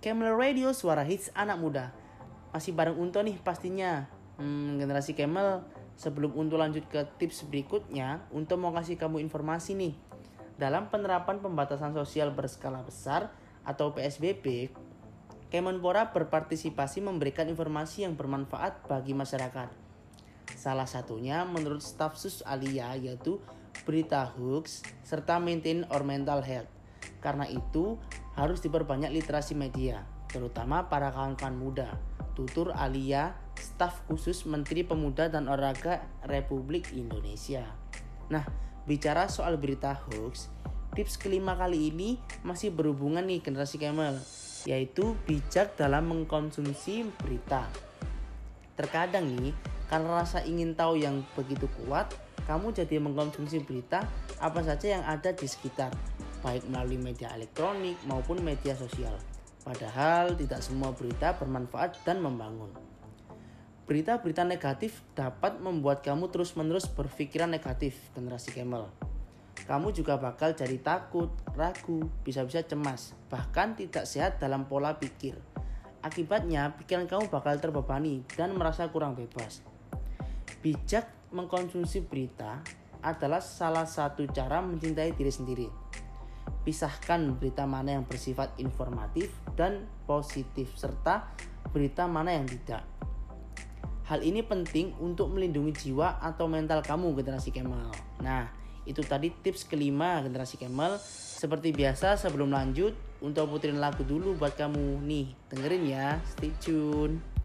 Camel Radio suara hits anak muda. Masih bareng Unto nih pastinya. Hmm, generasi Camel, sebelum Unto lanjut ke tips berikutnya, Unto mau kasih kamu informasi nih. Dalam penerapan pembatasan sosial berskala besar atau PSBB, Kemenpora berpartisipasi memberikan informasi yang bermanfaat bagi masyarakat. Salah satunya menurut staf sus Alia yaitu berita hoax serta maintain or mental health. Karena itu harus diperbanyak literasi media, terutama para kawan-kawan muda. Tutur Alia, staf khusus Menteri Pemuda dan Olahraga Republik Indonesia. Nah, bicara soal berita hoax, tips kelima kali ini masih berhubungan nih generasi Camel, yaitu bijak dalam mengkonsumsi berita. Terkadang nih, karena rasa ingin tahu yang begitu kuat, kamu jadi mengkonsumsi berita apa saja yang ada di sekitar, baik melalui media elektronik maupun media sosial. Padahal tidak semua berita bermanfaat dan membangun. Berita-berita negatif dapat membuat kamu terus-menerus berpikiran negatif generasi Camel. Kamu juga bakal jadi takut, ragu, bisa-bisa cemas, bahkan tidak sehat dalam pola pikir. Akibatnya, pikiran kamu bakal terbebani dan merasa kurang bebas. Bijak mengkonsumsi berita adalah salah satu cara mencintai diri sendiri. Pisahkan berita mana yang bersifat informatif dan positif serta berita mana yang tidak. Hal ini penting untuk melindungi jiwa atau mental kamu generasi Kemal. Nah, itu tadi tips kelima generasi Kemal. Seperti biasa sebelum lanjut, untuk puterin lagu dulu buat kamu nih. Dengerin ya, stay tune.